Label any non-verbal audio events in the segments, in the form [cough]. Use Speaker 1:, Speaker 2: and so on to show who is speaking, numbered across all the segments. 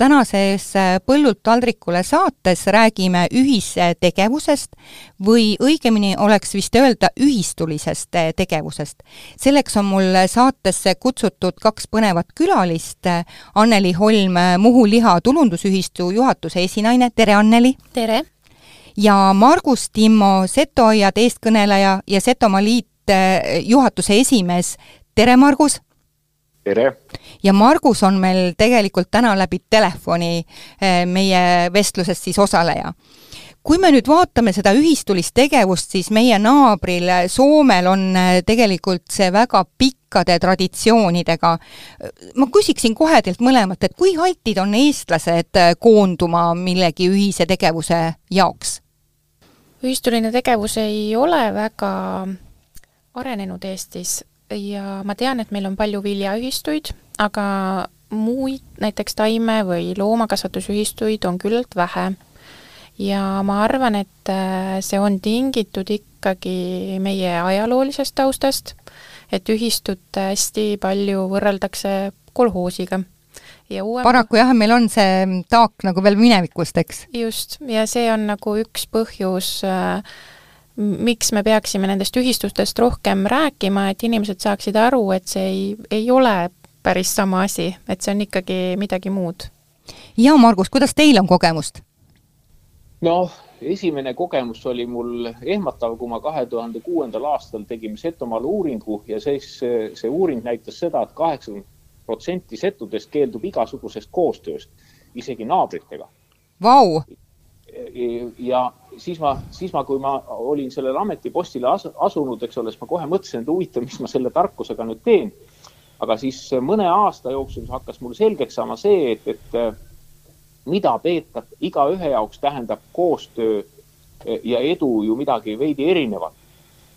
Speaker 1: Tänases äh, Põllult taldrikule saates räägime ühistegevusest või õigemini oleks vist öelda ühistulisest äh, tegevusest. selleks on mul saatesse kutsutud kaks põnevat külalist, Anneli Holm, Muhu liha tulundusühistu juhatuse esinaine, tere Anneli!
Speaker 2: tere!
Speaker 1: ja Margus Timmo, Setoaiad eestkõneleja ja Setomaa liit äh, juhatuse esimees, tere Margus!
Speaker 3: Tere!
Speaker 1: ja Margus on meil tegelikult täna läbi telefoni eh, meie vestlusest siis osaleja. kui me nüüd vaatame seda ühistulist tegevust, siis meie naabril Soomel on eh, tegelikult see väga pikkade traditsioonidega. ma küsiksin kohe teilt mõlemalt, et kui altid on eestlased eh, koonduma millegi ühise tegevuse jaoks?
Speaker 2: ühistuline tegevus ei ole väga arenenud Eestis ja ma tean, et meil on palju viljaühistuid, aga muid, näiteks taime- või loomakasvatusühistuid on küllalt vähe. ja ma arvan, et äh, see on tingitud ikkagi meie ajaloolisest taustast, et ühistut hästi palju võrreldakse kolhoosiga
Speaker 1: ja uue paraku jah, meil on see taak nagu veel minevikust, eks?
Speaker 2: just, ja see on nagu üks põhjus äh, miks me peaksime nendest ühistustest rohkem rääkima, et inimesed saaksid aru, et see ei, ei ole päris sama asi, et see on ikkagi midagi muud.
Speaker 1: ja Margus, kuidas teil on kogemust?
Speaker 3: noh, esimene kogemus oli mul ehmatav, kui ma kahe tuhande kuuendal aastal tegime Setomaal uuringu ja siis see, see uuring näitas seda et, et kaheksakümmend protsenti setudest keeldub igasugusest koostööst, isegi naabritega.
Speaker 1: Vau!
Speaker 3: ja siis ma, siis ma, kui ma olin sellele ametipostile as, asunud, eks ole, siis ma kohe mõtlesin, et huvitav, mis ma selle tarkusega nüüd teen. aga siis mõne aasta jooksul hakkas mul selgeks saama see, et, et mida peetab igaühe jaoks tähendab koostöö ja edu ju midagi veidi erinevat.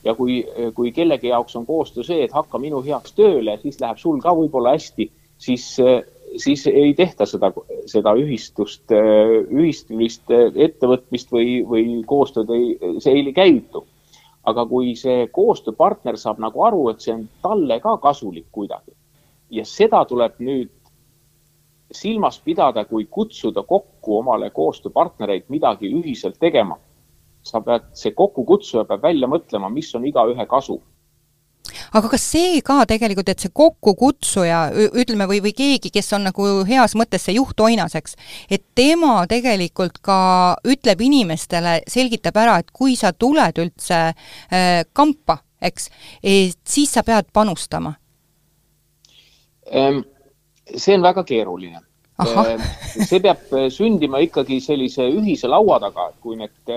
Speaker 3: ja kui, kui kellegi jaoks on koostöö see, et hakka minu heaks tööle, siis läheb sul ka võib-olla hästi, siis siis ei tehta seda, seda ühistust, ühistulist ettevõtmist või, või koostööd ei, see ei käivitu. aga kui see koostööpartner saab nagu aru, et see on talle ka kasulik kuidagi ja seda tuleb nüüd silmas pidada, kui kutsuda kokku omale koostööpartnereid midagi ühiselt tegema. sa pead, see kokkukutsuja peab välja mõtlema, mis on igaühe kasu
Speaker 1: aga kas see ka tegelikult, et see kokkukutsuja, ütleme, või, või keegi, kes on nagu heas mõttes see juhtoinas, eks, et tema tegelikult ka ütleb inimestele, selgitab ära, et kui sa tuled üldse äh, kampa, eks, siis sa pead panustama?
Speaker 3: Ehm, see on väga keeruline. Ehm, see peab sündima ikkagi sellise ühise laua taga, kui need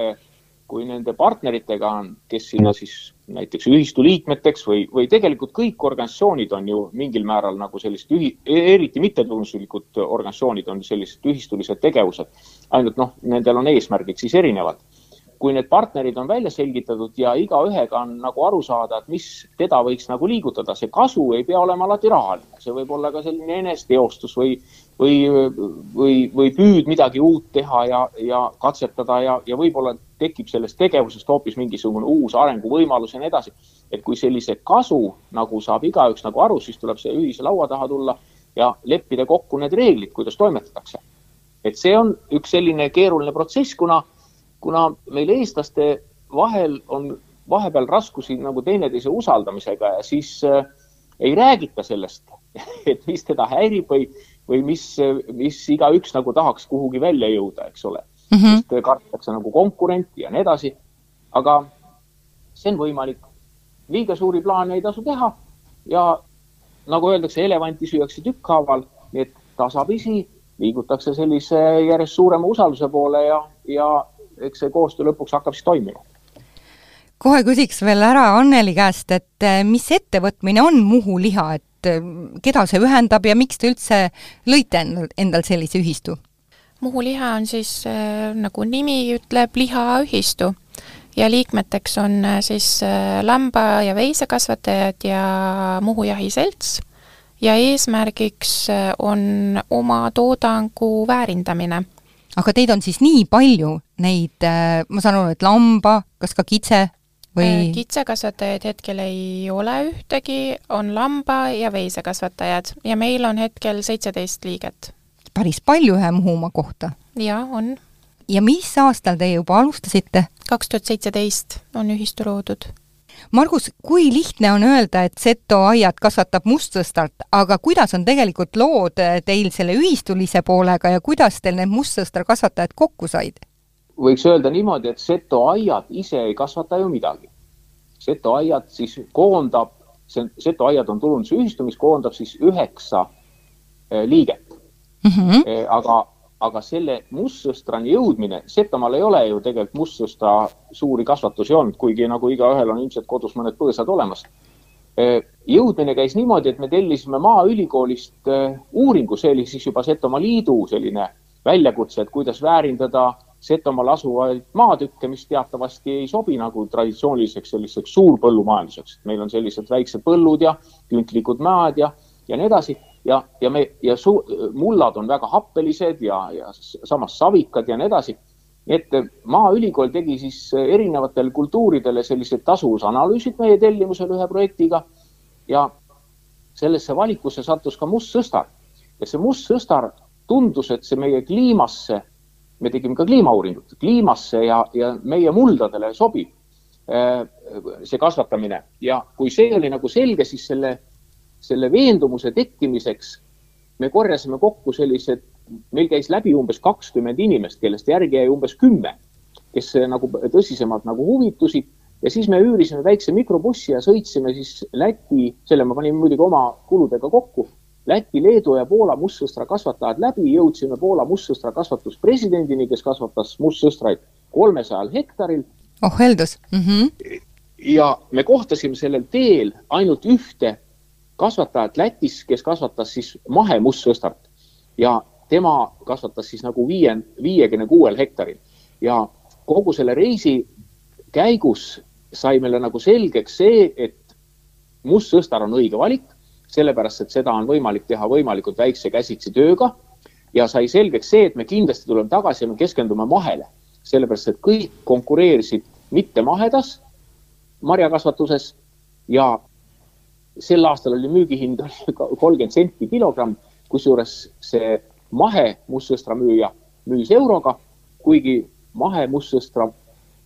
Speaker 3: kui nende partneritega on, kes sinna siis näiteks ühistu liikmeteks või, või tegelikult kõik organisatsioonid on ju mingil määral nagu sellised ühi-, eriti mittetulunduslikud organisatsioonid on sellised ühistulised tegevused. ainult noh, nendel on eesmärgid siis erinevad. kui need partnerid on välja selgitatud ja igaühega on nagu aru saada, et mis teda võiks nagu liigutada, see kasu ei pea olema alati rahaline, see võib olla ka selline eneseteostus või, või, või, või püüd midagi uut teha ja, ja katsetada ja, ja võib-olla tekib sellest tegevusest hoopis mingisugune uus arenguvõimalus ja nii edasi. et kui sellise kasu nagu saab igaüks nagu aru, siis tuleb see ühise laua taha tulla ja leppida kokku need reeglid, kuidas toimetatakse. et see on üks selline keeruline protsess, kuna, kuna meil eestlaste vahel on vahepeal raskusi nagu teineteise usaldamisega ja siis äh, ei räägita sellest, [laughs] et mis teda häirib või, või mis, mis igaüks nagu tahaks kuhugi välja jõuda, eks ole mm, -hmm. sest kardetakse nagu konkurenti ja nii edasi. aga see on võimalik. liiga suuri plaane ei tasu teha ja nagu öeldakse, elevanti süüakse tükkhaaval, nii et tasapisi liigutakse sellise järjest suurema usalduse poole ja, ja eks see koostöö lõpuks hakkab siis toimima
Speaker 1: kohe küsiks veel ära Anneli käest, et eh, mis ettevõtmine on Muhu liha, et eh, keda see ühendab ja miks te üldse lõite endal sellise ühistu?
Speaker 2: Muhu liha on siis äh, nagu nimi ütleb, lihaühistu ja liikmeteks on siis lamba- ja veisekasvatajad ja Muhu Jahiselts ja eesmärgiks on oma toodangu väärindamine.
Speaker 1: aga teid on siis nii palju, neid, ma saan aru, et lamba, kas ka kitse või?
Speaker 2: Äh, kitsekasvatajaid hetkel ei ole ühtegi, on lamba- ja veisekasvatajad ja meil on hetkel seitseteist liiget.
Speaker 1: Päris palju ühe Muhumaa kohta.
Speaker 2: jaa, on.
Speaker 1: ja mis aastal te juba alustasite?
Speaker 2: kaks tuhat seitseteist on ühistu loodud.
Speaker 1: Margus, kui lihtne on öelda, et Seto aiad kasvatab mustsõstrat, aga kuidas on tegelikult lood teil selle ühistulise poolega ja kuidas teil need mustsõstra kasvatajad kokku said?
Speaker 3: võiks öelda niimoodi, et seto aiad ise ei kasvata ju midagi. seto aiad siis koondab, see seto aiad on tulundusühistu, mis koondab siis üheksa eh, liiget mm. -hmm. aga, aga selle mustsõstrani jõudmine, Setomaal ei ole ju tegelikult mustsõstra suuri kasvatusi olnud, kuigi nagu igaühel on ilmselt kodus mõned põõsad olemas. Eh, jõudmine käis niimoodi, et me tellisime Maaülikoolist uuringu, see oli siis juba Setomaa Liidu selline väljakutse, et kuidas väärindada Setomaal asuvaid maatükke, mis teatavasti ei sobi nagu traditsiooniliseks selliseks suurpõllumajanduseks. meil on sellised väiksed põllud ja küntlikud maad ja, ja nii edasi ja, ja me ja su, mullad on väga happelised ja, ja samas savikad ja nii edasi. et Maaülikool tegi siis erinevatele kultuuridele sellised tasuvusanalüüsid meie tellimusel ühe projektiga ja sellesse valikusse sattus ka mustsõstar ja see mustsõstar tundus, et see meie kliimasse me tegime ka kliimauuringut, kliimasse ja, ja meie muldadele sobib äh, see kasvatamine ja kui see oli nagu selge, siis selle, selle veendumuse tekkimiseks me korjasime kokku sellised, meil käis läbi umbes kakskümmend inimest, kellest järgi jäi umbes kümme, kes nagu tõsisemalt nagu huvitusid ja siis me üürisime väikse mikrobussi ja sõitsime siis Läti, selle ma panin muidugi oma kuludega kokku Läti, Leedu ja Poola mustsõstra kasvatajad läbi, jõudsime Poola mustsõstra kasvatuspresidendini, kes kasvatas mustsõstraid kolmesajal hektaril.
Speaker 1: oh heldus mm. -hmm.
Speaker 3: ja me kohtasime sellel teel ainult ühte kasvatajat Lätis, kes kasvatas siis mahemustsõstrat ja tema kasvatas siis nagu viie, viiekümne kuuel hektaril. Ja kogu selle reisi käigus sai meile nagu selgeks see, et mustsõstar on õige valik sellepärast et seda on võimalik teha võimalikult väikse käsitsi tööga. Ja sai selgeks see, et me kindlasti tuleme tagasi ja me keskendume mahele, sellepärast et kõik konkureerisid mittemahedas marjakasvatuses ja sel aastal oli müügihind [laughs] kolmkümmend senti kilogramm, kusjuures see mahe mustsõstra müüja müüs euroga, kuigi mahe mustsõstra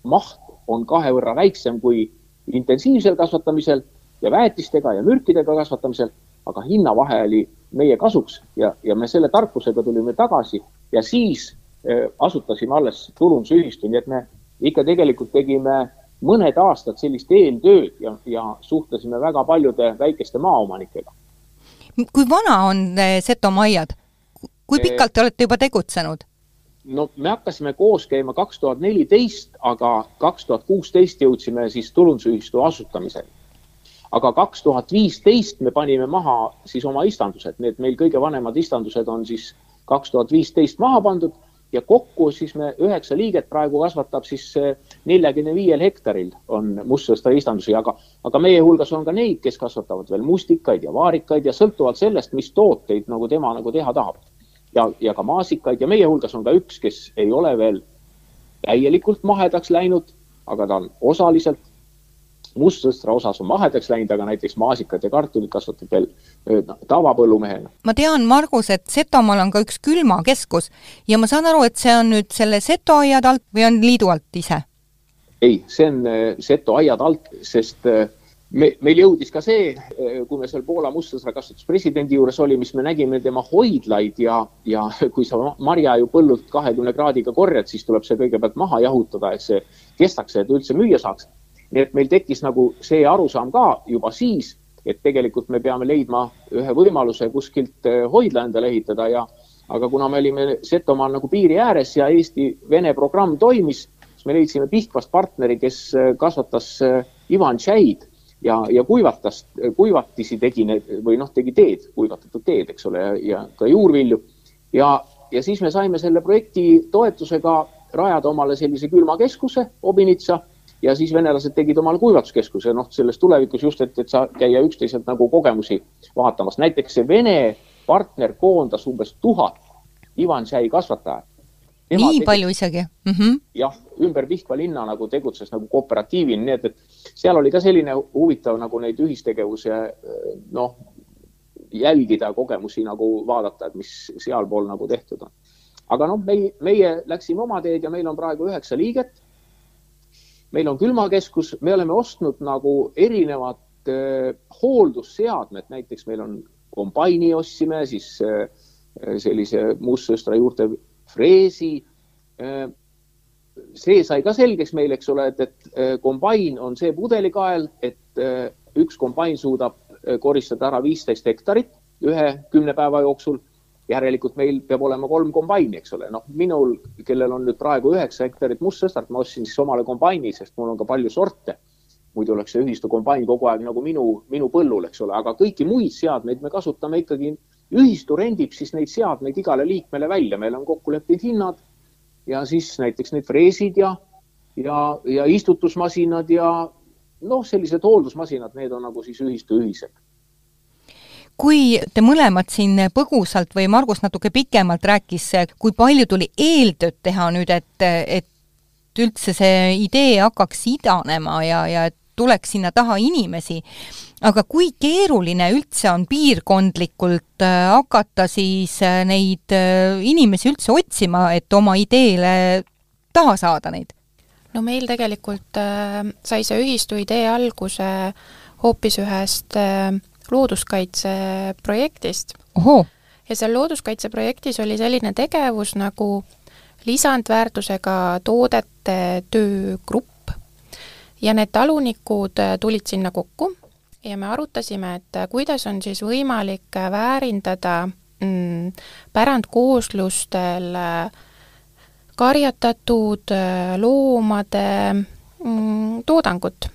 Speaker 3: maht on kahe võrra väiksem kui intensiivsel kasvatamisel ja väetistega ja mürkidega kasvatamisel, aga hinnavahe oli meie kasuks ja, ja me selle tarkusega tulime tagasi ja siis äh, asutasime alles tulundusühistu, nii et me ikka tegelikult tegime mõned aastad sellist eeltööd ja, ja suhtlesime väga paljude väikeste maaomanikega.
Speaker 1: kui vana on äh, Setomaa aiad? kui äh, pikalt te olete juba tegutsenud?
Speaker 3: no me hakkasime koos käima kaks tuhat neliteist, aga kaks tuhat kuusteist jõudsime siis tulundusühistu asutamiseni aga kaks tuhat viisteist me panime maha siis oma istandused, need meil kõige vanemad istandused on siis kaks tuhat viisteist maha pandud ja kokku siis me üheksa liiget praegu kasvatab siis neljakümne viiel hektaril on mustsõstra istandusi, aga, aga meie hulgas on ka neid, kes kasvatavad veel mustikaid ja vaarikaid ja sõltuvalt sellest, mis tooteid nagu tema nagu teha tahab. ja, ja ka maasikaid ja meie hulgas on ka üks, kes ei ole veel täielikult mahedaks läinud, aga ta on osaliselt mustsõstra osas on mahedaks läinud, aga näiteks maasikat ja kartulit kasvatab veel tavapõllumehena.
Speaker 1: ma tean, Margus, et Setomaal on ka üks külmakeskus ja ma saan aru, et see on nüüd selle Seto aiad alt või on liidu alt ise?
Speaker 3: ei, see on Seto aiad alt, sest me, meil jõudis ka see, kui me seal Poola mustsõstra kasvatuspresidendi juures oli, mis me nägime tema hoidlaid ja, ja [laughs] kui sa marja ju põllult kahekümne kraadiga korjad, siis tuleb see kõigepealt maha jahutada, et see kestaks, et üldse müüa saaks nii et meil tekkis nagu see arusaam ka juba siis, et tegelikult me peame leidma ühe võimaluse kuskilt eh, hoidla endale ehitada ja aga kuna me olime Setomaal nagu piiri ääres ja Eesti-Vene programm toimis, siis me leidsime Pihkvast partneri, kes eh, kasvatas eh, Ivan tšäid ja, ja kuivatas, kuivatisi tegi need või noh, tegi teed, kuivatatud teed, eks ole, ja ka juurvilju. ja, ja siis me saime selle projekti toetusega rajada omale sellise külmakeskuse Obinitsa ja siis venelased tegid omale kuivatuskeskuse, noh, selles tulevikus just, et, et sa käia üksteiselt nagu kogemusi vaatamas. näiteks see Vene partner koondas umbes tuhat Ivan-Tšai kasvatajat.
Speaker 1: nii palju isegi mm -hmm.?
Speaker 3: jah, ümber Pihkva linna nagu tegutses nagu kooperatiivina, nii et, et seal oli ka selline huvitav nagu neid ühistegevuse noh, jälgida, kogemusi nagu vaadata, et mis sealpool nagu tehtud on. aga noh, meie, meie läksime oma teed ja meil on praegu üheksa liiget meil on külmakeskus, me oleme ostnud nagu erinevad äh, hooldusseadmed, näiteks meil on kombaini ostsime, siis äh, sellise mustsõstra juurde freesi äh,. see sai ka selgeks meil, eks ole, et, et äh, kombain on see pudelikael, et äh, üks kombain suudab äh, koristada ära viisteist hektarit ühe kümne päeva jooksul järelikult meil peab olema kolm kombaini, eks ole, noh, minul, kellel on nüüd praegu üheksa hektarit mustsõstart, ma ostsin siis omale kombaini, sest mul on ka palju sorte. muidu oleks see ühistu kombain kogu aeg nagu minu, minu põllul, eks ole, aga kõiki muid seadmeid me kasutame ikkagi, ühistu rendib siis neid seadmeid igale liikmele välja, meil on kokku leppinud hinnad ja siis näiteks need freesid ja, ja, ja istutusmasinad ja noh, sellised hooldusmasinad, need on nagu siis ühistu ühised
Speaker 1: kui te mõlemad siin põgusalt või Margus natuke pikemalt rääkis, kui palju tuli eeltööd teha nüüd, et, et üldse see idee hakkaks idanema ja, ja et tuleks sinna taha inimesi, aga kui keeruline üldse on piirkondlikult äh, hakata siis äh, neid äh, inimesi üldse otsima, et oma ideele taha saada neid?
Speaker 2: no meil tegelikult sai see ühistu idee alguse hoopis ühest äh, looduskaitseprojektist. ja seal looduskaitseprojektis oli selline tegevus nagu lisandväärtusega toodete töögrupp. Ja need talunikud tulid sinna kokku ja me arutasime, et kuidas on siis võimalik väärindada mm, pärandkooslustel karjatatud loomade mm, toodangut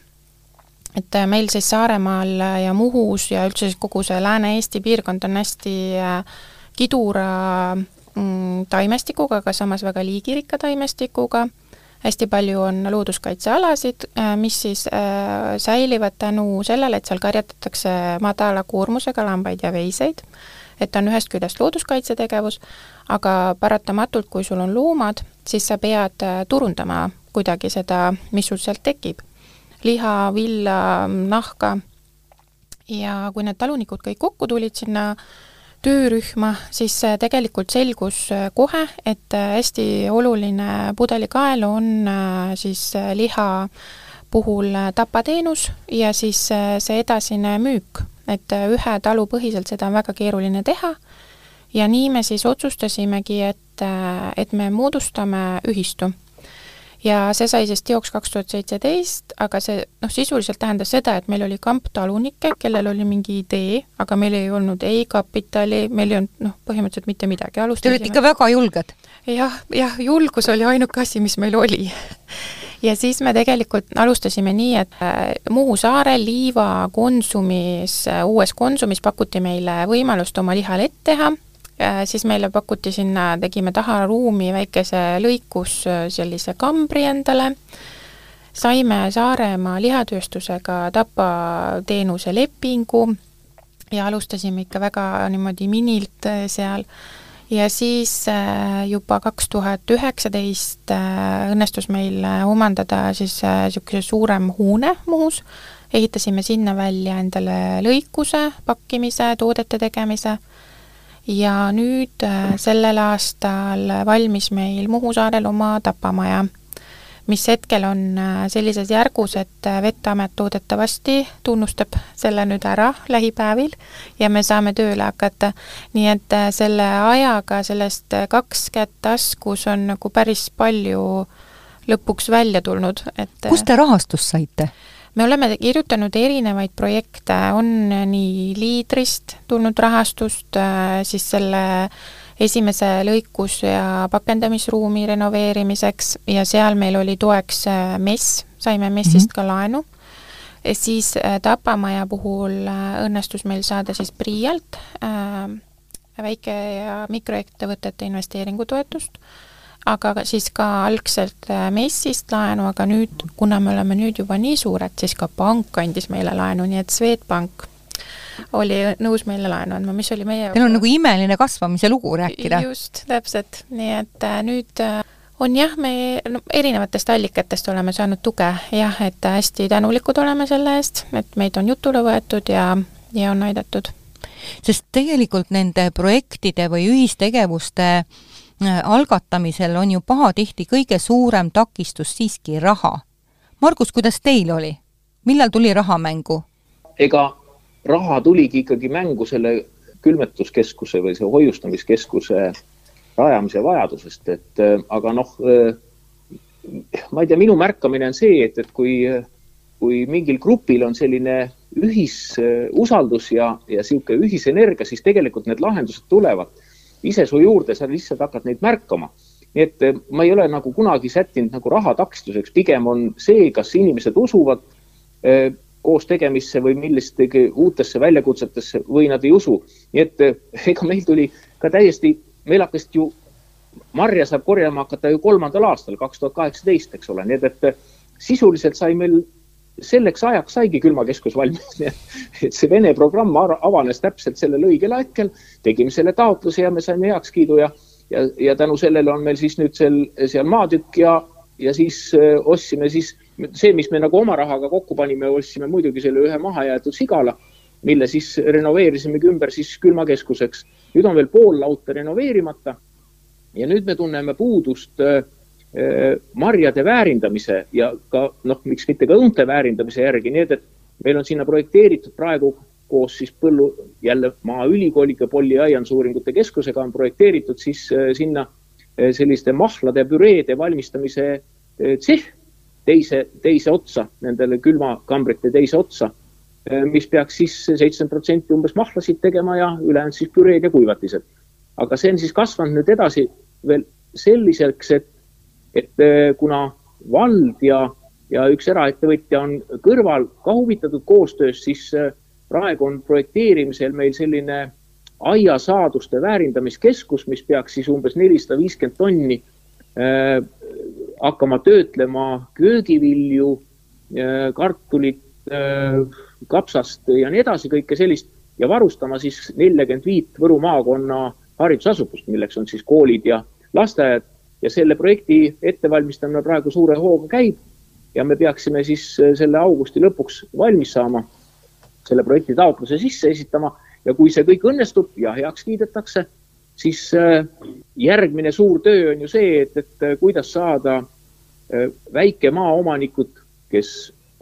Speaker 2: et äh, meil siis Saaremaal ja Muhus ja üldse siis kogu see Lääne-Eesti piirkond on hästi äh, kidura mm, taimestikuga, aga samas väga liigirikka taimestikuga, hästi palju on looduskaitsealasid, äh, mis siis äh, säilivad tänu sellele, et seal karjatatakse madala koormusega lambaid ja veiseid, et on ühest küljest looduskaitsetegevus, aga paratamatult, kui sul on loomad, siis sa pead turundama kuidagi seda, mis sul sealt tekib liha, villa, nahka. ja kui need talunikud kõik kokku tulid sinna töörühma, siis tegelikult selgus äh, kohe, et äh, hästi oluline pudelikael on äh, siis liha puhul tapateenus ja siis see edasine müük, et ühe talu põhiselt seda on väga keeruline teha. Ja nii me siis otsustasimegi, et, et me moodustame ühistu ja see sai siis teoks kaks tuhat seitseteist, aga see noh, sisuliselt tähendas seda, et meil oli kamp talunikke, kellel oli mingi idee, aga meil ei olnud ei kapitali, meil ei olnud noh, põhimõtteliselt mitte midagi,
Speaker 1: alustasime Te olite ikka väga julged?
Speaker 2: jah, jah, julgus oli ainuke asi, mis meil oli. Ja siis me tegelikult alustasime nii, et äh, Muhu saarel Liiva Konsumis, äh, uues Konsumis pakuti meile võimalust oma lihalett teha siis meile pakuti sinna, tegime taha ruumi väikese lõikus äh, sellise kambri endale, saime Saaremaa lihatööstusega Tapa teenuse lepingu ja alustasime ikka väga niimoodi minilt äh, seal. Ja siis äh, juba kaks tuhat üheksateist õnnestus meil omandada siis niisuguse suurem hoone Muhus, ehitasime sinna välja endale lõikuse, pakkimise, toodete tegemise ja nüüd äh, sellel aastal valmis meil Muhu saarel oma tapamaja, mis hetkel on äh, sellises järgus, et äh, Veteamet loodetavasti tunnustab selle nüüd ära lähipäevil ja me saame tööle hakata. nii et selle ajaga sellest kaks kätt taskus on nagu päris palju lõpuks välja tulnud, et
Speaker 1: kust te rahastust saite?
Speaker 2: Me oleme kirjutanud erinevaid projekte, on nii Liidrist tulnud rahastust, äh, siis selle esimese lõikus- ja pakendamisruumi renoveerimiseks ja seal meil oli toeks äh, MES, saime MES-ist mm -hmm. ka laenu. siis äh, Tapamaja puhul õnnestus meil saada siis PRIA-lt väike- ja mikroettevõtete investeeringutoetust aga siis ka algselt äh, MES-ist laenu, aga nüüd, kuna me oleme nüüd juba nii suured, siis ka pank andis meile laenu, nii et Swedbank oli nõus meile laenu andma, mis oli meie
Speaker 1: Teil on nagu imeline kasvamise lugu rääkida.
Speaker 2: just, täpselt, nii et äh, nüüd äh, on jah, me no, erinevatest allikatest oleme saanud tuge jah, et hästi tänulikud oleme selle eest, et meid on jutule võetud ja, ja on aidatud.
Speaker 1: sest tegelikult nende projektide või ühistegevuste äh, algatamisel on ju pahatihti kõige suurem takistus siiski raha. Margus, kuidas teil oli? millal tuli raha mängu?
Speaker 3: ega raha tuligi ikkagi mängu selle külmetuskeskuse või see hoiustamiskeskuse rajamise vajadusest, et äh, aga noh, äh, ma ei tea, minu märkamine on see, et, et kui, kui mingil grupil on selline ühisusaldus ja, ja niisugune ühisenergia, siis tegelikult need lahendused tulevad ise su juurde, sa lihtsalt hakkad neid märkama. nii et äh, ma ei ole nagu kunagi sättinud nagu raha takistuseks, pigem on see, kas inimesed usuvad koos tegemisse või millistegi uutesse väljakutsetesse või nad ei usu. nii et ega meil tuli ka täiesti meil hakkasid ju, marja saab korjama hakata ju kolmandal aastal, kaks tuhat kaheksateist, eks ole, nii et, et sisuliselt sai meil selleks ajaks saigi külmakeskus valmis, [laughs] nii et see Vene programm avanes täpselt sellel õigel hetkel, tegime selle taotluse ja me saime heakskiidu ja, ja, ja tänu sellele on meil siis nüüd seal, seal maatükk ja, ja siis öö, ostsime siis see, mis me nagu oma rahaga kokku panime, ostsime muidugi selle ühe mahajäetud sigala, mille siis renoveerisimegi ümber siis külmakeskuseks. Nüüd on veel pool lauta renoveerimata ja nüüd me tunneme puudust äh, äh, marjade väärindamise ja ka noh, miks mitte ka õunte väärindamise järgi, nii et, et meil on sinna projekteeritud praegu koos siis põllu, jälle Maaülikooliga, Polli aiandusuuringute keskusega on projekteeritud siis äh, sinna selliste mahlade püreede valmistamise tsehh teise, teise otsa, nendele külmakambrite teise otsa Äh, mis peaks siis seitsekümmend protsenti umbes mahlasid tegema ja ülejäänud siis püreed ja kuivatised. aga see on siis kasvanud nüüd edasi veel selliseks, et, et äh, kuna vald ja, ja üks eraettevõtja on kõrval ka huvitatud koostöös, siis äh, praegu on projekteerimisel meil selline aiasaaduste väärindamiskeskus, mis peaks siis umbes nelisada viiskümmend tonni äh, hakkama töötlema köögivilju äh,, kartulit äh,, kapsast ja nii edasi, kõike sellist ja varustama siis neljakümmend viit Võru maakonna haridusasutust, milleks on siis koolid ja lasteaiad ja selle projekti ettevalmistamine praegu suure hooga käib. Ja me peaksime siis äh, selle augusti lõpuks valmis saama, selle projekti taotluse sisse esitama. Ja kui see kõik õnnestub ja heaks kiidetakse, siis äh, järgmine suur töö on ju see, et, et äh, kuidas saada väikemaaomanikud, kes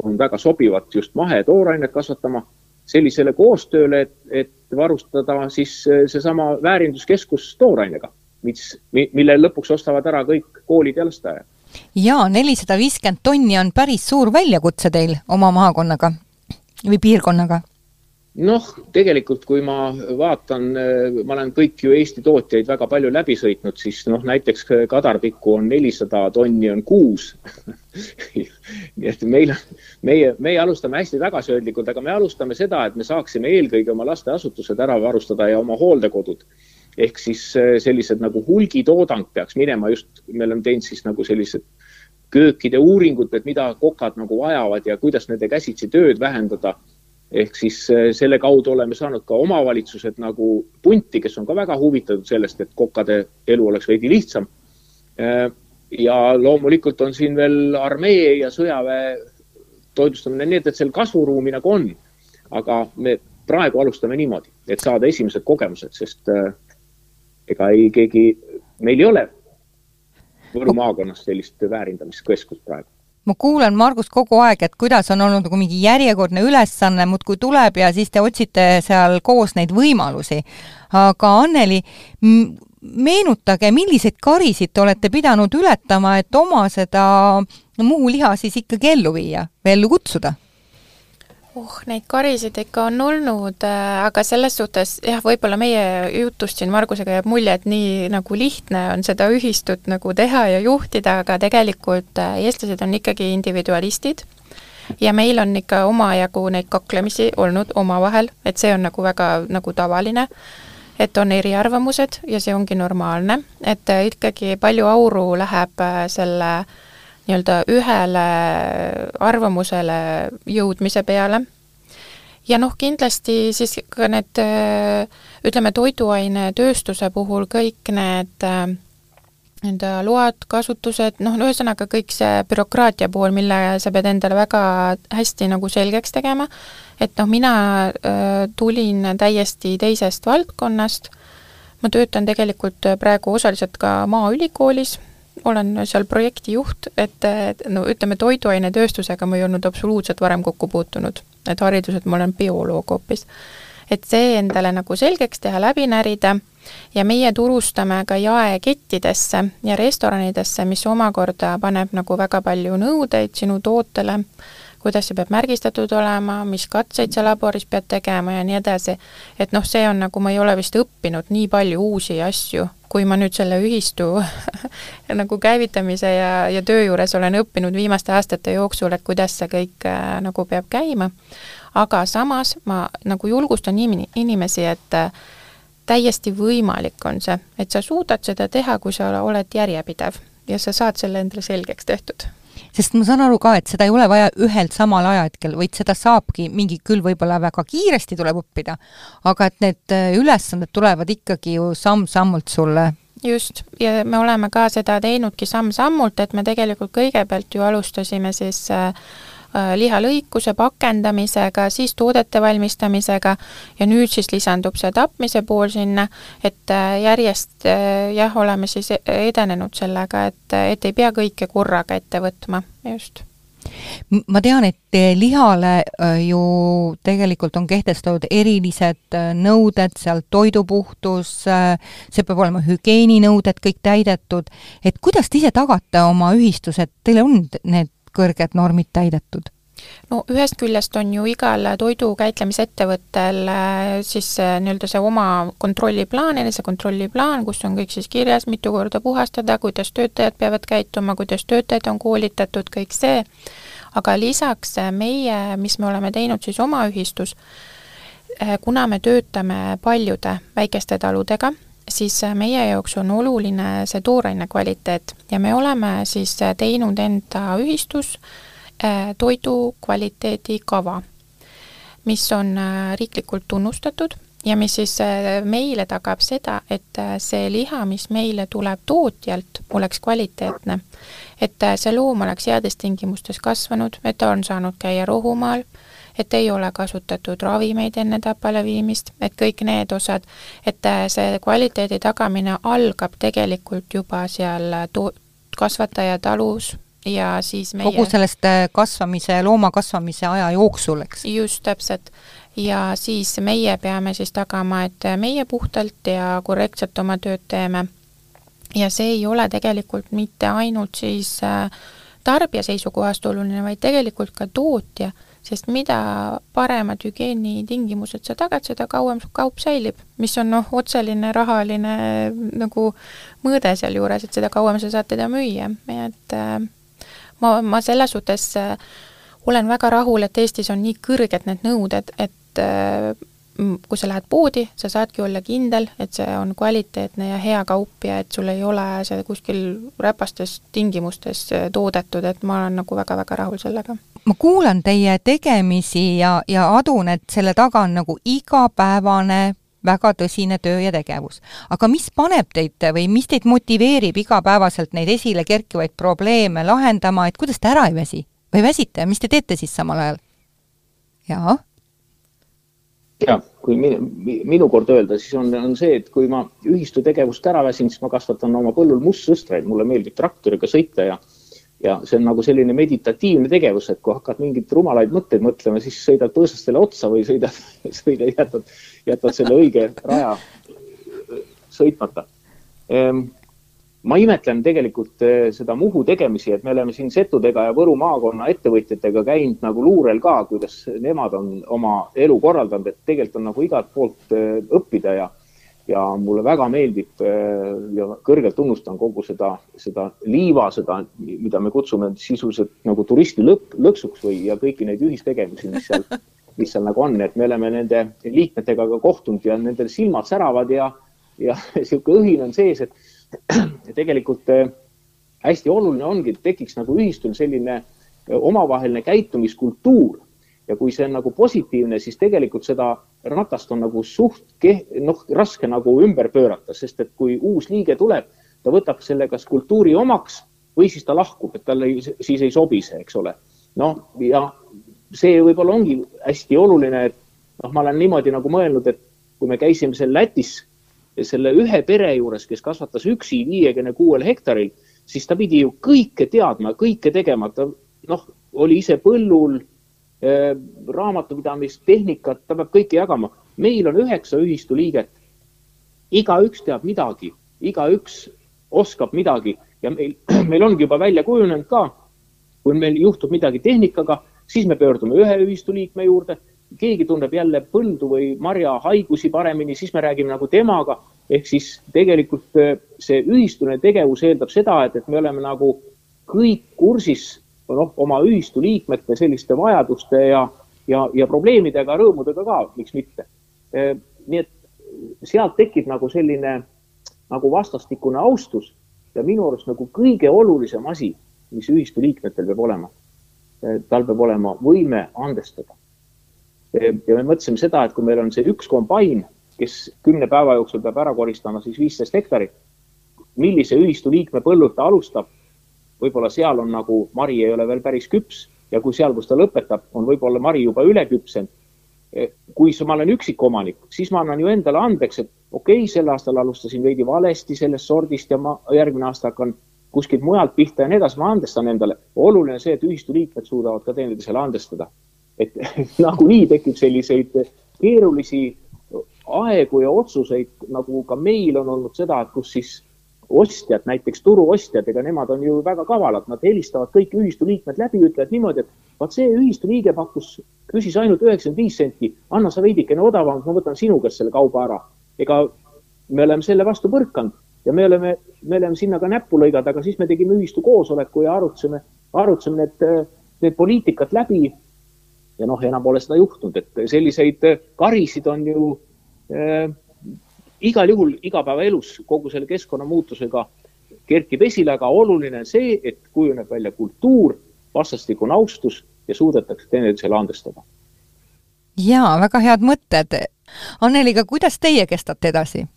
Speaker 3: on väga sobivad just mahetoorainet kasvatama, sellisele koostööle, et, et varustada siis seesama väärinduskeskus toorainega, mis, mille lõpuks ostavad ära kõik koolid ja lasteaiad.
Speaker 1: jaa, nelisada viiskümmend tonni on päris suur väljakutse teil oma maakonnaga või piirkonnaga
Speaker 3: noh, tegelikult kui ma vaatan, ma olen kõik ju Eesti tootjaid väga palju läbi sõitnud, siis noh, näiteks kadarpikku on nelisada tonni on kuus [laughs] nii et meil, meie, meie alustame hästi tagasihoidlikult, aga me alustame seda, et me saaksime eelkõige oma lasteasutused ära varustada ja oma hooldekodud. Ehk siis eh, sellised nagu hulgitoodang peaks minema just, me oleme teinud siis nagu sellised köökide uuringud, et mida kokad nagu vajavad ja kuidas nende käsitsi tööd vähendada ehk siis äh, selle kaudu oleme saanud ka omavalitsused nagu punti, kes on ka väga huvitatud sellest, et kokade elu oleks veidi lihtsam. Äh, ja loomulikult on siin veel armee ja sõjaväe toitlustamine, nii et, et seal kasvuruumi nagu on. aga me praegu alustame niimoodi, et saada esimesed kogemused, sest äh, ega ei keegi, meil ei ole Võru maakonnas sellist väärindamiskeskust praegu
Speaker 1: ma kuulan Margus kogu aeg, et kuidas on olnud nagu mingi järjekordne ülesanne muudkui tuleb ja siis te otsite seal koos neid võimalusi. aga Anneli, meenutage, milliseid karisid te olete pidanud ületama, et oma seda Muhu liha siis ikkagi ellu viia või ellu kutsuda?
Speaker 2: Oh, neid karisid ikka on olnud, äh, aga selles suhtes jah, võib-olla meie jutust siin Margusega jääb mulje, et nii nagu lihtne on seda ühistut nagu teha ja juhtida, aga tegelikult äh, eestlased on ikkagi individualistid. Ja meil on ikka omajagu neid kaklemisi olnud omavahel, et see on nagu väga nagu tavaline et on eriarvamused ja see ongi normaalne, et ikkagi palju auru läheb selle nii-öelda ühele arvamusele jõudmise peale. Ja noh, kindlasti siis ka need ütleme, toiduainetööstuse puhul kõik need nende load, kasutused, noh, ühesõnaga kõik see bürokraatia pool, mille sa pead endale väga hästi nagu selgeks tegema, et noh, mina äh, tulin täiesti teisest valdkonnast, ma töötan tegelikult praegu osaliselt ka Maaülikoolis, olen seal projektijuht, et no ütleme, toiduainetööstusega ma ei olnud absoluutselt varem kokku puutunud, et hariduselt ma olen bioloog hoopis. et see endale nagu selgeks teha, läbi närida ja meie turustame ka jaekettidesse ja restoranidesse, mis omakorda paneb nagu väga palju nõudeid sinu tootele, kuidas see peab märgistatud olema, mis katseid sa laboris pead tegema ja nii edasi. et noh, see on nagu, ma ei ole vist õppinud nii palju uusi asju, kui ma nüüd selle ühistu [laughs] nagu käivitamise ja, ja töö juures olen õppinud viimaste aastate jooksul, et kuidas see kõik äh, nagu peab käima. aga samas ma nagu julgustan inimesi, et äh, täiesti võimalik on see, et sa suudad seda teha, kui sa oled järjepidev ja sa saad selle endale selgeks tehtud
Speaker 1: sest ma saan aru ka, et seda ei ole vaja ühelt samal ajahetkel, vaid seda saabki mingi, küll võib-olla väga kiiresti tuleb õppida, aga et need äh, ülesanded tulevad ikkagi ju samm-sammult sulle.
Speaker 2: Just, ja me oleme ka seda teinudki samm-sammult, et me tegelikult kõigepealt ju alustasime siis Äh, lihalõikuse pakendamisega, siis toodete valmistamisega ja nüüd siis lisandub see tapmise pool sinna, et äh, järjest äh, jah, oleme siis e-, edenenud sellega, et, et ei pea kõike korraga ette võtma, just.
Speaker 1: Ma tean, et lihale ju tegelikult on kehtestatud erilised nõuded, seal toidupuhtus, see peab olema hügieeninõuded kõik täidetud, et kuidas te ise tagate oma ühistus, et teil on need kõrged normid täidetud?
Speaker 2: no ühest küljest on ju igal toidu käitlemisettevõttel äh, siis äh, nii-öelda see oma kontrolliplaan, enesekontrolliplaan, kus on kõik siis kirjas, mitu korda puhastada, kuidas töötajad peavad käituma, kuidas töötajad on koolitatud, kõik see, aga lisaks äh, meie, mis me oleme teinud siis oma ühistus, kuna me töötame paljude väikeste taludega, siis meie jaoks on oluline see tooraine kvaliteet ja me oleme siis teinud enda ühistus äh, toidu kvaliteedikava, mis on äh, riiklikult tunnustatud ja mis siis äh, meile tagab seda, et see liha, mis meile tuleb tootjalt, oleks kvaliteetne. et see loom oleks heades tingimustes kasvanud, et ta on saanud käia rohumaal, et ei ole kasutatud ravimeid enne tapale viimist, et kõik need osad, et äh, see kvaliteedi tagamine algab tegelikult juba seal to-, kasvataja talus ja siis meie
Speaker 1: kogu sellest äh, kasvamise, looma kasvamise aja jooksul, eks?
Speaker 2: just, täpselt. ja siis meie peame siis tagama, et meie puhtalt ja korrektselt oma tööd teeme. ja see ei ole tegelikult mitte ainult siis äh, tarbija seisukohast oluline, vaid tegelikult ka tootja sest mida paremad hügieenitingimused sa tagad, seda kauem su kaup säilib, mis on noh, otseline rahaline nagu mõõde sealjuures, et seda kauem sa saad teda müüa, et äh, ma, ma selles suhtes äh, olen väga rahul, et Eestis on nii kõrged need nõuded, et äh, kui sa lähed poodi, sa saadki olla kindel, et see on kvaliteetne ja hea kaup ja et sul ei ole see kuskil räpastes tingimustes toodetud, et ma olen nagu väga-väga rahul sellega.
Speaker 1: Ma kuulan teie tegemisi ja, ja adun, et selle taga on nagu igapäevane väga tõsine töö ja tegevus. aga mis paneb teid või mis teid motiveerib igapäevaselt neid esile kerkivaid probleeme lahendama, et kuidas te ära ei väsi? või väsite mis te teete siis samal ajal? jaa
Speaker 3: ja kui minu, minu kord öelda, siis on, on see, et kui ma ühistu tegevust ära väsin, siis ma kasvatan oma põllul mustsõstreid, mulle meeldib traktoriga sõita ja ja see on nagu selline meditatiivne tegevus, et kui hakkad mingeid rumalaid mõtteid mõtlema, siis sõidad põõsastele otsa või sõidad, [laughs] sõidad, jätad, jätad selle õige raja sõitmata. Ehm, ma imetlen tegelikult eh, seda Muhu tegemisi, et me oleme siin Setudega ja Võru maakonna ettevõtjatega käinud nagu luurel ka, kuidas nemad on oma elu korraldanud, et tegelikult on nagu igalt poolt eh, õppida ja, ja mulle väga meeldib eh, ja kõrgelt tunnustan kogu seda, seda liiva, seda, mida me kutsume sisuliselt nagu turisti lõk, lõksuks või, ja kõiki neid ühistegevusi, mis seal [laughs] mis seal nagu on, et me oleme nende liikmetega ka kohtunud ja nendel silmad säravad ja, ja [laughs] niisugune õhin on sees, et [clears throat] tegelikult äh, hästi oluline ongi, et tekiks nagu ühistul selline äh, omavaheline käitumiskultuur ja kui see on nagu positiivne, siis tegelikult seda ratast on nagu suht noh, raske nagu ümber pöörata, sest et kui uus liige tuleb, ta võtab selle kas kultuuri omaks või siis ta lahkub, et talle siis ei sobi see, eks ole. noh, ja see võib-olla ongi hästi oluline, et noh, ma olen niimoodi nagu mõelnud, et kui me käisime seal Lätis selle ühe pere juures, kes kasvatas üksi viiekümne kuuel hektaril, siis ta pidi ju kõike teadma, kõike tegema, ta noh, oli ise põllul äh,, raamatupidamist, tehnikat, ta peab kõike jagama. meil on üheksa ühistu liiget. igaüks teab midagi, igaüks oskab midagi ja meil, [clears throat] meil ongi juba välja kujunenud ka, kui meil juhtub midagi tehnikaga, siis me pöördume ühe ühistu liikme juurde keegi tunneb jälle põldu või marja haigusi paremini, siis me räägime nagu temaga. ehk siis tegelikult äh, see ühistuline tegevus eeldab seda, et, et me oleme nagu kõik kursis noh, oma ühistu liikmete selliste vajaduste ja, ja, ja probleemidega, rõõmudega ka, miks mitte. Äh, nii et sealt tekib nagu selline nagu vastastikune austus ja minu arust nagu kõige olulisem asi, mis ühistu liikmetel peab olema, äh, tal peab olema võime andestada ja me mõtlesime seda, et kui meil on see üks kombain, kes kümne päeva jooksul peab ära koristama siis viisteist hektarit, millise ühistu liikme põllult ta alustab, võib-olla seal on nagu mari ei ole veel päris küps ja kui seal, kus ta lõpetab, on võib-olla mari juba üleküpsenud. kui ma olen üksikomanik, siis ma annan ju endale andeks, et okei okay,, sel aastal alustasin veidi valesti sellest sordist ja ma järgmine aasta hakkan kuskilt mujalt pihta ja nii edasi, ma andestan endale. oluline see, et ühistu liikmed suudavad ka teineteisele andestada et [laughs] nagunii tekib selliseid keerulisi aegu ja otsuseid, nagu ka meil on olnud seda, et kus siis ostjad, näiteks turuostjad, ega nemad on ju väga kavalad, nad helistavad kõik ühistu liikmed läbi, ütlevad niimoodi, et vaat see ühistu liige pakkus, küsis ainult üheksakümmend viis senti, anna sa veidikene odavamalt, ma võtan sinu käest selle kauba ära. ega me oleme selle vastu põrkanud ja me oleme, me oleme sinna ka näppu lõiganud, aga siis me tegime ühistu koosoleku ja arutasime, arutasime need, need poliitikad läbi. Ja noh, enam pole seda juhtunud, et selliseid karisid on ju äh, igal juhul igapäevaelus kogu selle keskkonnamuutusega kerkib esile, aga oluline on see, et kujuneb välja kultuur, vastastikune austus ja suudetakse teineteisele andestada.
Speaker 1: jaa, väga head mõtted. Anneli, aga kuidas teie kestate edasi?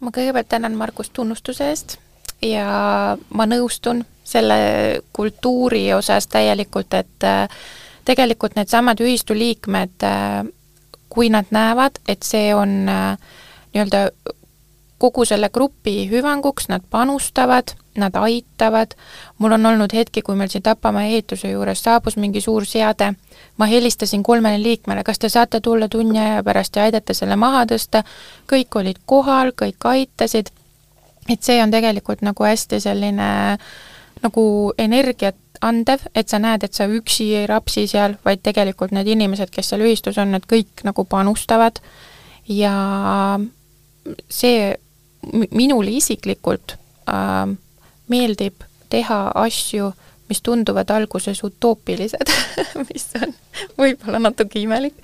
Speaker 2: ma kõigepealt tänan Margust tunnustuse eest ja ma nõustun selle kultuuri osas täielikult, et äh, tegelikult needsamad ühistu liikmed, äh, kui nad näevad, et see on äh, nii-öelda kogu selle grupi hüvanguks, nad panustavad, nad aitavad, mul on olnud hetki, kui meil siin Tapamäe ehituse juures saabus mingi suur seade, ma helistasin kolmele liikmele, kas te saate tulla tunni aja pärast ja aidata selle maha tõsta, kõik olid kohal, kõik aitasid, et see on tegelikult nagu hästi selline nagu energiat andev, et sa näed, et sa üksi ei rapsi seal, vaid tegelikult need inimesed, kes seal ühistus on, need kõik nagu panustavad. Ja see minule isiklikult äh, meeldib teha asju, mis tunduvad alguses utoopilised [laughs] mis on võib-olla natuke imelik,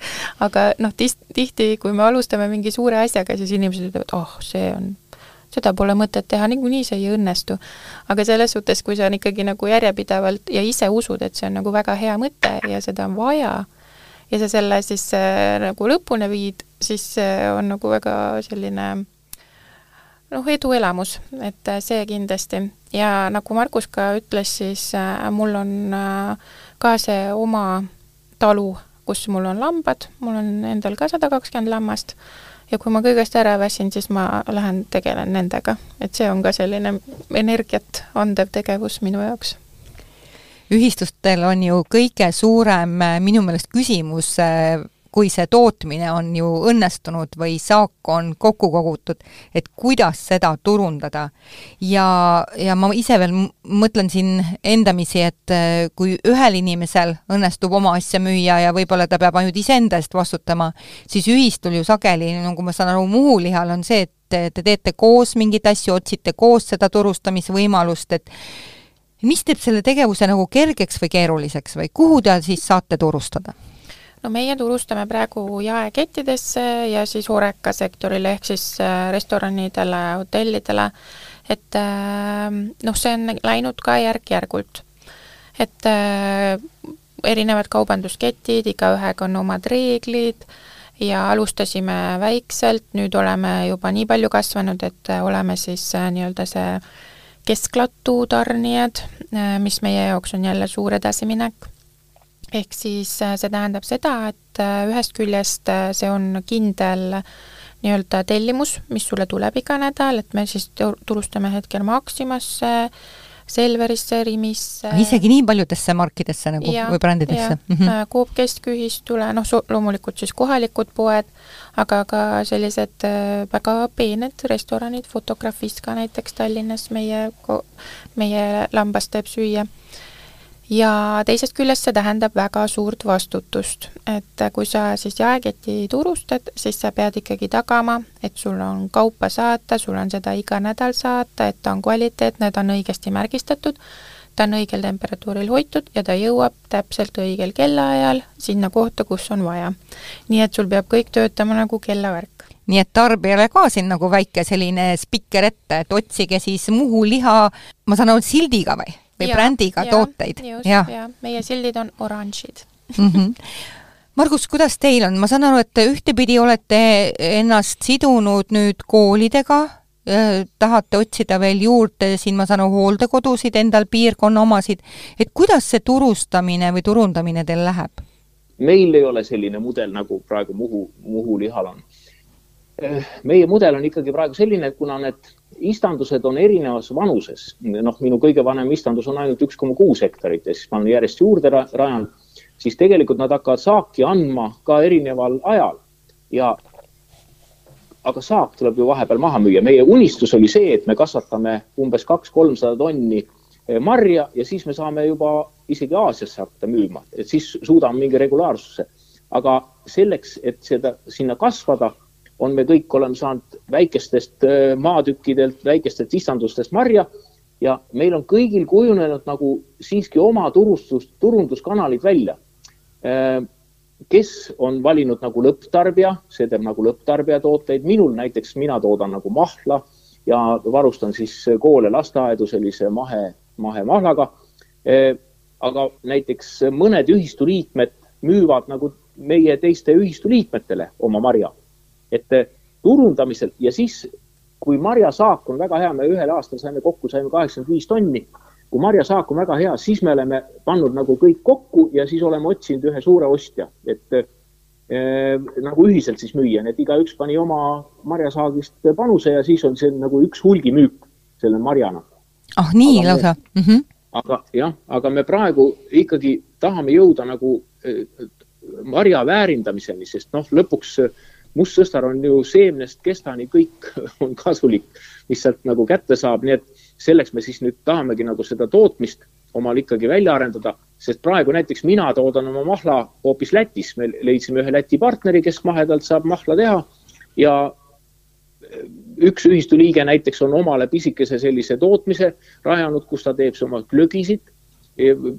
Speaker 2: aga noh, tihti, kui me alustame mingi suure asjaga, siis inimesed ütlevad, oh, see on seda pole mõtet teha, niikuinii see ei õnnestu. aga selles suhtes, kui sa on ikkagi nagu järjepidevalt ja ise usud, et see on nagu väga hea mõte ja seda on vaja, ja sa selle siis äh, nagu lõpuni viid, siis see on nagu väga selline noh, eduelamus, et äh, see kindlasti. ja nagu Margus ka ütles, siis äh, mul on äh, ka see oma talu, kus mul on lambad, mul on endal ka sada kakskümmend lammast. Ja kui ma kõigest ära väsin, siis ma lähen tegelen nendega, et see on ka selline energiat andev tegevus minu jaoks.
Speaker 1: Ühistustel on ju kõige suurem minu meelest küsimus kui see tootmine on ju õnnestunud või saak on kokku kogutud, et kuidas seda turundada. ja, ja ma ise veel mõtlen siin endamisi, et äh, kui ühel inimesel õnnestub oma asja müüa ja võib-olla ta peab ainult iseenda eest vastutama, siis ühistul ju sageli, nagu ma saan aru, Muhu lihal on see, et te teete koos mingeid asju, otsite koos seda turustamisvõimalust, et mis teeb selle tegevuse nagu kergeks või keeruliseks või kuhu te siis saate turustada?
Speaker 2: No meie turustame praegu jaekettidesse ja siis Horeca sektorile ehk siis äh, restoranidele, hotellidele, et noh, see on läinud ka järk-järgult. et erinevad kaubandusketid, igaühega on omad reeglid ja alustasime väikselt, nüüd oleme juba nii palju kasvanud, et oleme siis nii-öelda see kesklatu tarnijad, mis meie jaoks on jälle suur edasiminek. Ehk siis see tähendab seda, et ühest küljest see on kindel nii-öelda tellimus, mis sulle tuleb iga nädal, et me siis turustame hetkel Maximasse, Selverisse, Rimisse.
Speaker 1: isegi nii paljudesse markidesse nagu ja, või brändidesse?
Speaker 2: Mm -hmm. Coop keskühistule, noh, loomulikult siis kohalikud poed, aga ka sellised äh, väga peened restoranid, Fotografis ka näiteks Tallinnas meie, meie lambast teeb süüa ja teisest küljest see tähendab väga suurt vastutust, et kui sa siis jaeketi turustad, siis sa pead ikkagi tagama, et sul on kaupa saata, sul on seda iga nädal saata, et ta on kvaliteetne, ta on õigesti märgistatud, ta on õigel temperatuuril hoitud ja ta jõuab täpselt õigel kellaajal sinna kohta, kus on vaja. nii et sul peab kõik töötama nagu kellavärk
Speaker 1: nii et tarbijale ka siin nagu väike selline spikker ette, et otsige siis Muhu liha, ma saan aru, sildiga või? Või ja, brändiga ja, tooteid.
Speaker 2: just, ja meie sildid on oranžid
Speaker 1: mm. -hmm. Margus, kuidas teil on, ma saan aru, et ühtepidi olete ennast sidunud nüüd koolidega, tahate otsida veel juurde siin, ma saan aru, hooldekodusid endal, piirkonna omasid, et kuidas see turustamine või turundamine teil läheb?
Speaker 3: meil ei ole selline mudel, nagu praegu Muhu, Muhu lihal on. meie mudel on ikkagi praegu selline, et kuna need istandused on erinevas vanuses, noh, minu kõige vanem istandus on ainult üks koma kuus hektarit ja siis ma olen järjest juurde rajanud, siis tegelikult nad hakkavad saaki andma ka erineval ajal ja aga saak tuleb ju vahepeal maha müüa. meie unistus oli see, et me kasvatame umbes kaks-kolmsada tonni eh, marja ja siis me saame juba isegi Aasiasse hakata müüma, et siis suudame mingi regulaarsuse. aga selleks, et seda sinna kasvada on me kõik oleme saanud väikestest äh, maatükkidelt, väikestest istandustest marja ja meil on kõigil kujunenud nagu siiski oma turustus, turunduskanalid välja. Äh, kes on valinud nagu lõpptarbija, see teeb nagu lõpptarbija tooteid, minul näiteks, mina toodan nagu mahla ja varustan siis koole, lasteaedu sellise mahe, mahemahlaga. Äh, aga näiteks mõned ühistu liikmed müüvad nagu meie teiste ühistu liikmetele oma marja et eh, turundamisel ja siis, kui marjasaak on väga hea, me ühel aastal saime kokku, saime kaheksakümmend viis tonni. kui marjasaak on väga hea, siis me oleme pannud nagu kõik kokku ja siis oleme otsinud ühe suure ostja, et äh, nagu ühiselt siis müüa, nii et igaüks pani oma marjasaagist panuse ja siis on see nagu üks hulgimüük selle marjana.
Speaker 1: ah nii aga lausa
Speaker 3: me, mm? -hmm. aga jah, aga me praegu ikkagi tahame jõuda nagu äh, marja väärindamiseni, sest noh, lõpuks äh, mustsõstar on ju seemnest kestani, kõik [laughs] on kasulik, mis sealt nagu kätte saab, nii et selleks me siis nüüd tahamegi nagu seda tootmist omal ikkagi välja arendada, sest praegu näiteks mina toodan oma mahla hoopis Lätis, me leidsime ühe Läti partneri, kes mahedalt saab mahla teha ja üks ühistu liige näiteks on omale pisikese sellise tootmise rajanud, kus ta teeb oma glögisid.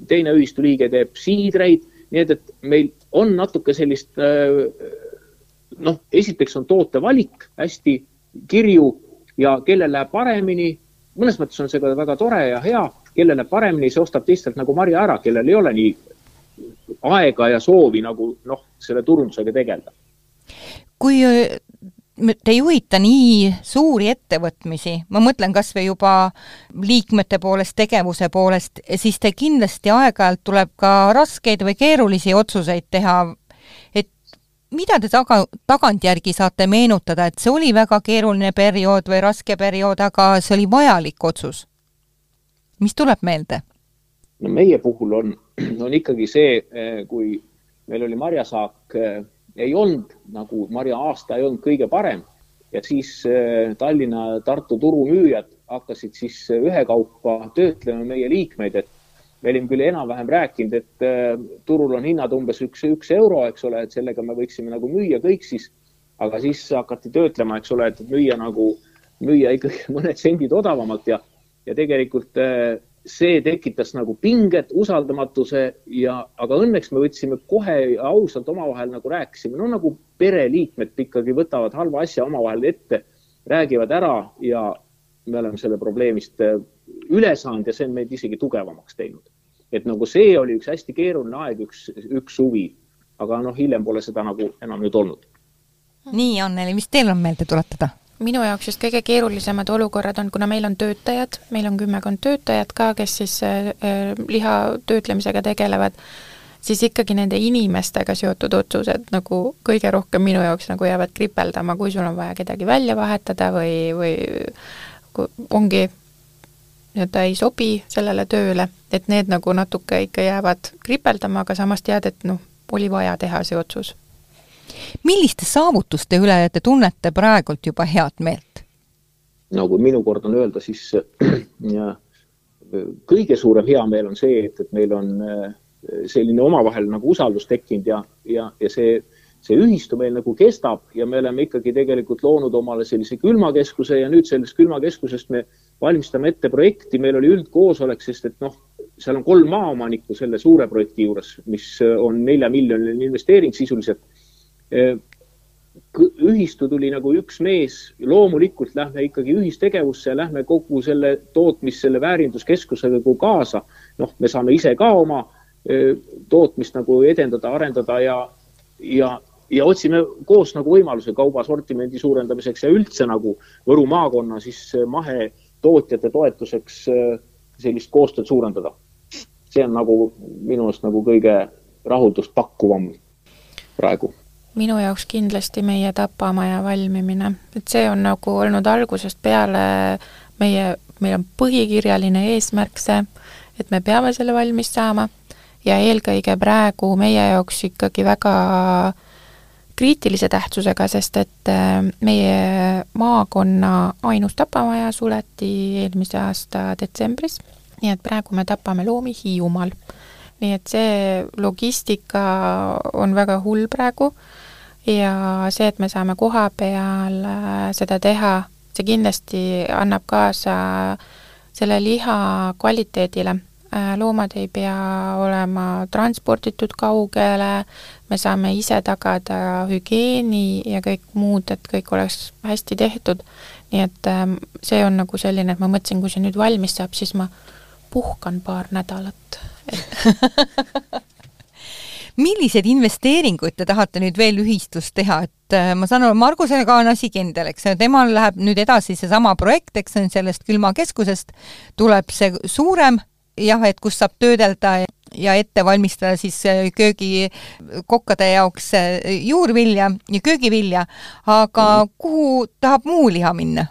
Speaker 3: teine ühistu liige teeb siidreid, nii et, et meil on natuke sellist äh, noh, esiteks on toote valik hästi kirju ja kellel läheb paremini, mõnes mõttes on see ka väga tore ja hea, kellel läheb paremini, see ostab teistelt nagu marja ära, kellel ei ole nii aega ja soovi nagu noh, selle turundusega tegeleda.
Speaker 1: kui te juhite nii suuri ettevõtmisi, ma mõtlen kas või juba liikmete poolest, tegevuse poolest, siis te kindlasti aeg-ajalt tuleb ka raskeid või keerulisi otsuseid teha mida te taga, tagantjärgi saate meenutada, et see oli väga keeruline periood või raske periood, aga see oli vajalik otsus? mis tuleb meelde?
Speaker 3: no meie puhul on, on ikkagi see, eh, kui meil oli marjasaak, eh, ei olnud nagu marja-aasta ei olnud kõige parem ja siis eh, Tallinna, Tartu turumüüjad hakkasid siis ühekaupa töötlema meie liikmeid, et me olime küll enam-vähem rääkinud, et äh, turul on hinnad umbes üks, üks euro, eks ole, et sellega me võiksime nagu müüa kõik siis. aga siis hakati töötlema, eks ole, et müüa nagu, müüa ikkagi [laughs] mõned sendid odavamalt ja, ja tegelikult äh, see tekitas nagu pinget, usaldamatuse ja, aga õnneks me võtsime kohe ausalt omavahel nagu rääkisime, no nagu pereliikmed ikkagi võtavad halva asja omavahel ette, räägivad ära ja me oleme selle probleemist äh, üle saanud ja see on meid isegi tugevamaks teinud. et nagu see oli üks hästi keeruline aeg, üks, üks suvi, aga noh, hiljem pole seda nagu enam nüüd olnud.
Speaker 1: nii, Anneli, mis teil on meelde tuletada?
Speaker 2: minu jaoks just kõige keerulisemad olukorrad on, kuna meil on töötajad, meil on kümmekond töötajat ka, kes siis äh, äh, liha töötlemisega tegelevad, siis ikkagi nende inimestega seotud otsused nagu kõige rohkem minu jaoks nagu jäävad kripeldama, kui sul on vaja kedagi välja vahetada või, või ongi nii-öelda ei sobi sellele tööle, et need nagu natuke ikka jäävad kripeldama, aga samas tead, et noh, oli vaja teha see otsus
Speaker 1: milliste saavutuste üle te tunnete praegult juba head meelt?
Speaker 3: no kui minu kord on öelda, siis ja, kõige suurem heameel on see, et, et meil on äh, selline omavahel nagu usaldus tekkinud ja, ja, ja see, see ühistu meil nagu kestab ja me oleme ikkagi tegelikult loonud omale sellise külmakeskuse ja nüüd sellest külmakeskusest me valmistame ette projekti, meil oli üldkoosolek, sest et noh, seal on kolm maaomanikku selle suure projekti juures, mis on nelja miljoniline investeering sisuliselt. Ühistu tuli nagu üks mees, loomulikult lähme ikkagi ühistegevusse lähme kogu selle tootmis, selle väärinduskeskusega nagu kaasa. noh, me saame ise ka oma tootmist nagu edendada, arendada ja, ja, ja otsime koos nagu võimaluse kaubasortimendi suurendamiseks ja üldse nagu Võru maakonna siis mahetootjate toetuseks sellist koostööd suurendada. see on nagu minu arust nagu kõige rahuldust pakkuvam praegu.
Speaker 2: Minu jaoks kindlasti meie tapamaja valmimine, et see on nagu olnud algusest peale meie, meil on põhikirjaline eesmärk see, et me peame selle valmis saama. Ja eelkõige praegu meie jaoks ikkagi väga kriitilise tähtsusega, sest et äh, meie maakonna ainus tapamaja suleti eelmise aasta detsembris, nii et praegu me tapame loomi Hiiumaal. nii et see logistika on väga hull praegu ja see, et me saame koha peal äh, seda teha, see kindlasti annab kaasa selle liha kvaliteedile. Äh, loomad ei pea olema transporditud kaugele, me saame ise tagada hügieeni ja kõik muud, et kõik oleks hästi tehtud. nii et ähm, see on nagu selline, et ma mõtlesin, kui see nüüd valmis saab, siis ma puhkan paar nädalat. [laughs]
Speaker 1: Milliseid investeeringuid te tahate nüüd veel ühistus teha, et äh, ma saan aru, Margusega on asi kindel, eks, temal läheb nüüd edasi seesama projekt, eks? See on sellest külmakeskusest, tuleb see suurem jah, et kus saab töödelda ja ette valmistada siis äh, köögikokkade jaoks äh, juurvilja ja köögivilja, aga mm. kuhu tahab muu liha minna?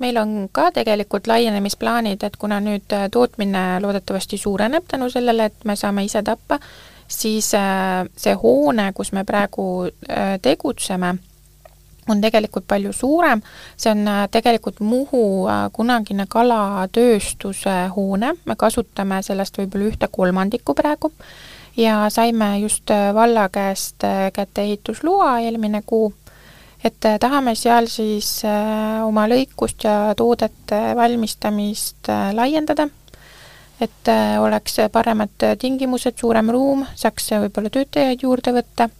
Speaker 2: meil on ka tegelikult laienemisplaanid, et kuna nüüd tootmine loodetavasti suureneb tänu sellele, et me saame ise tappa, siis äh, see hoone, kus me praegu äh, tegutseme, on tegelikult palju suurem, see on äh, tegelikult Muhu kunagine kalatööstuse hoone, me kasutame sellest võib-olla ühte kolmandikku praegu. Ja saime just valla käest kätte ehitusloa eelmine kuu, et tahame seal siis oma lõikust ja toodete valmistamist laiendada. Et äh, oleks paremad tingimused, suurem ruum, saaks võib-olla töötajaid juurde võtta,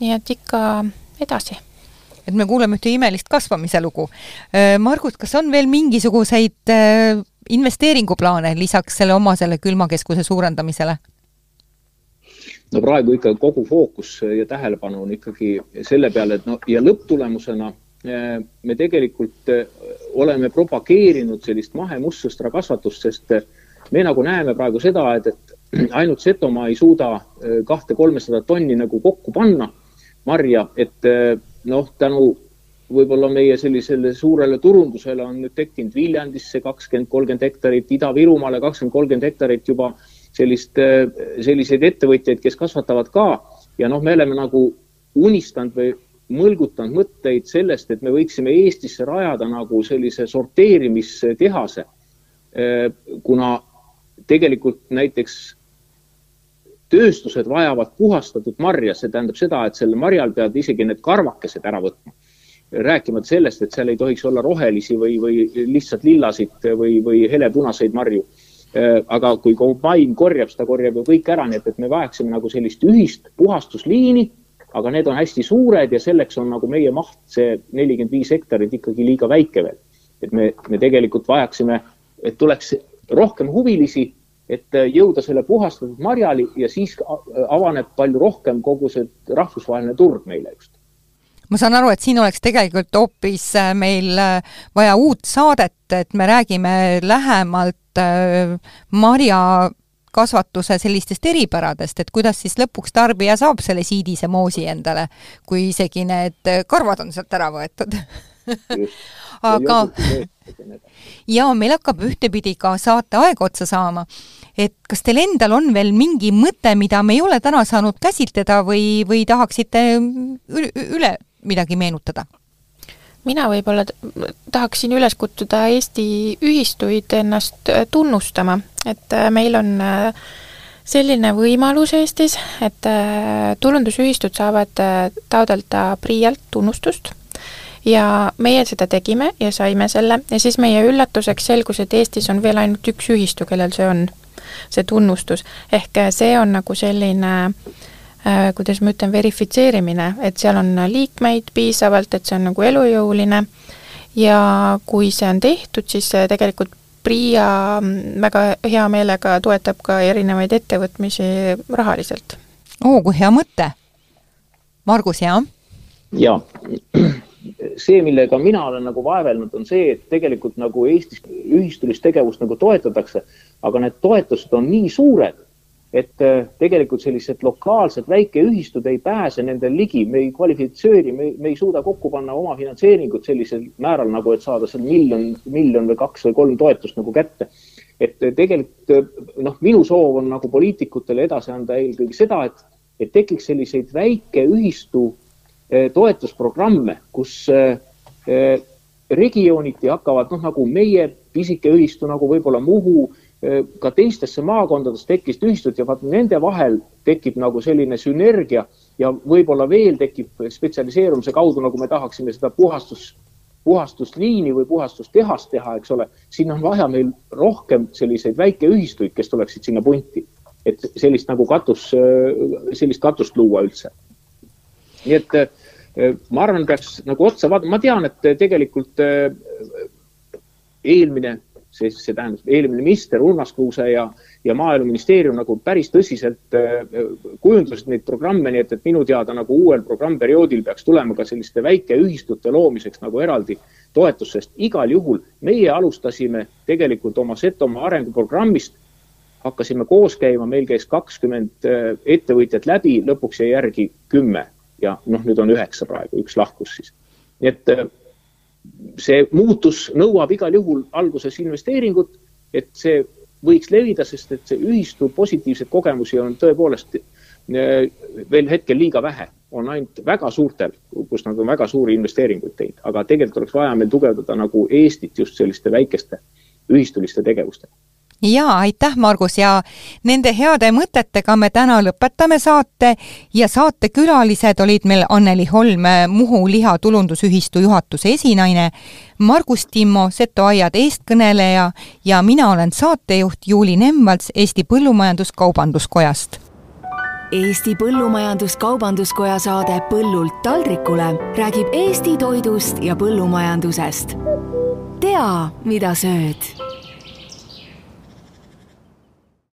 Speaker 2: nii et ikka edasi
Speaker 1: et me kuuleme ühte imelist kasvamise lugu. Margus, kas on veel mingisuguseid investeeringuplaane lisaks selle oma selle külmakeskuse suurendamisele?
Speaker 3: no praegu ikka kogu fookus ja tähelepanu on ikkagi selle peale, et noh, ja lõpptulemusena me tegelikult oleme propageerinud sellist mahemustsõstra kasvatust, sest me nagu näeme praegu seda, et, et ainult Setomaa ei suuda kahte-kolmesada tonni nagu kokku panna marja, et noh, tänu võib-olla meie sellisele suurele turundusele on nüüd tekkinud Viljandisse kakskümmend, kolmkümmend hektarit, Ida-Virumaale kakskümmend, kolmkümmend hektarit juba sellist, äh, selliseid ettevõtjaid, kes kasvatavad ka ja noh, me oleme nagu unistanud või mõlgutanud mõtteid sellest, et me võiksime Eestisse rajada nagu sellise sorteerimistehase. kuna tegelikult näiteks tööstused vajavad puhastatud marja, see tähendab seda, et sellel marjal peavad isegi need karvakesed ära võtma. rääkimata sellest, et seal ei tohiks olla rohelisi või, või lihtsalt lillasid või, või helepunaseid marju. aga kui kombain korjab, siis ta korjab ju kõik ära, nii et, et me vajaksime nagu sellist ühist puhastusliini, aga need on hästi suured ja selleks on nagu meie maht, see nelikümmend viis hektarit ikkagi liiga väike veel. et me, me tegelikult vajaksime, et tuleks rohkem huvilisi et äh, jõuda selle puhastatud marjali ja siis avaneb palju rohkem kogu see rahvusvaheline turg meile just.
Speaker 1: ma saan aru, et siin oleks tegelikult hoopis äh, meil äh, vaja uut saadet, et me räägime lähemalt marja kasvatuse sellistest eripäradest, et kuidas siis lõpuks tarbija saab selle siidise moosi endale, kui isegi need karvad on sealt ära võetud. [laughs] Aga ja meil hakkab ühtepidi ka saate aeg otsa saama et kas teil endal on veel mingi mõte, mida me ei ole täna saanud käsitleda või, või tahaksite üle, midagi meenutada?
Speaker 2: mina võib-olla tahaksin üles kutsuda Eesti ühistuid ennast äh, tunnustama, et äh, meil on äh, selline võimalus Eestis, et tulundusühistud saavad taodelda PRIA-lt tunnustust. Ja meie seda tegime ja saime selle. Ja siis meie üllatuseks selgus, et Eestis on veel ainult üks ühistu, kellel see on see tunnustus. ehk äh, see on nagu selline äh, kuidas ma ütlen, verifitseerimine, et seal on liikmeid piisavalt, et see on nagu elujõuline ja kui see on tehtud, siis tegelikult PRIA mm, väga hea meelega toetab ka erinevaid ettevõtmisi rahaliselt.
Speaker 1: oo, kui hea mõte! Margus, jah?
Speaker 3: jaa, see, millega mina olen nagu vaevelnud, on see, et tegelikult nagu Eestis ühistulistegevust nagu toetatakse, aga need toetused on nii suured, et äh, tegelikult sellised lokaalsed väikeühistud ei pääse nendel ligi, me ei kvalifitseeri, me, me ei suuda kokku panna oma finantseeringut sellisel määral nagu, et saada seal miljon, miljon või kaks või kolm toetust nagu kätte. et äh, tegelikult äh, noh, minu soov on nagu poliitikutele edasi anda eelkõige seda, et, et tekiks selliseid väikeühistu toetusprogramme, kus regiooniti hakkavad noh, nagu meie pisike ühistu nagu võib-olla Muhu ka teistesse maakondades tekkisid ühistud ja vaat nende vahel tekib nagu selline sünergia ja võib-olla veel tekib spetsialiseerumise kaudu, nagu me tahaksime seda puhastus, puhastusliini või puhastustehast teha, eks ole. siin on vaja meil rohkem selliseid väikeühistuid, kes tuleksid sinna punti, et sellist nagu katus, sellist katust luua üldse. Nii et ma arvan, peaks nagu otsa vaatama, ma tean, et tegelikult eelmine see, see tähendab, eelmine minister Urmas Kruuse ja, ja Maaeluministeerium nagu päris tõsiselt kujundasid neid programme, nii et, et minu teada nagu uuel programmperioodil peaks tulema ka selliste väikeühistute loomiseks nagu eraldi toetus, sest igal juhul meie alustasime tegelikult oma Setomaa arenguprogrammist, hakkasime koos käima, meil käis kakskümmend ettevõtjat läbi, lõpuks jäi järgi kümme ja noh, nüüd on üheksa praegu, üks lahkus siis. nii et äh, see muutus nõuab igal juhul alguses investeeringut, et see võiks levida, sest et see ühistu positiivseid kogemusi on tõepoolest eh, veel hetkel liiga vähe, on ainult väga suurtel, kus nad on väga suuri investeeringuid teinud, aga tegelikult oleks vaja meil tugevdada nagu Eestit just selliste väikeste ühistuliste tegevustega
Speaker 1: jaa, aitäh, Margus, ja nende heade mõtetega me täna lõpetame saate ja saatekülalised olid meil Anneli Holm, Muhu Lihatulundusühistu juhatuse esinaine, Margus Timmo, Setoaiade eestkõneleja ja mina olen saatejuht Juuli Nemvalts Eesti Põllumajandus-Kaubanduskojast.
Speaker 4: Eesti Põllumajandus-Kaubanduskoja saade Põllult taldrikule räägib Eesti toidust ja põllumajandusest. tea, mida sööd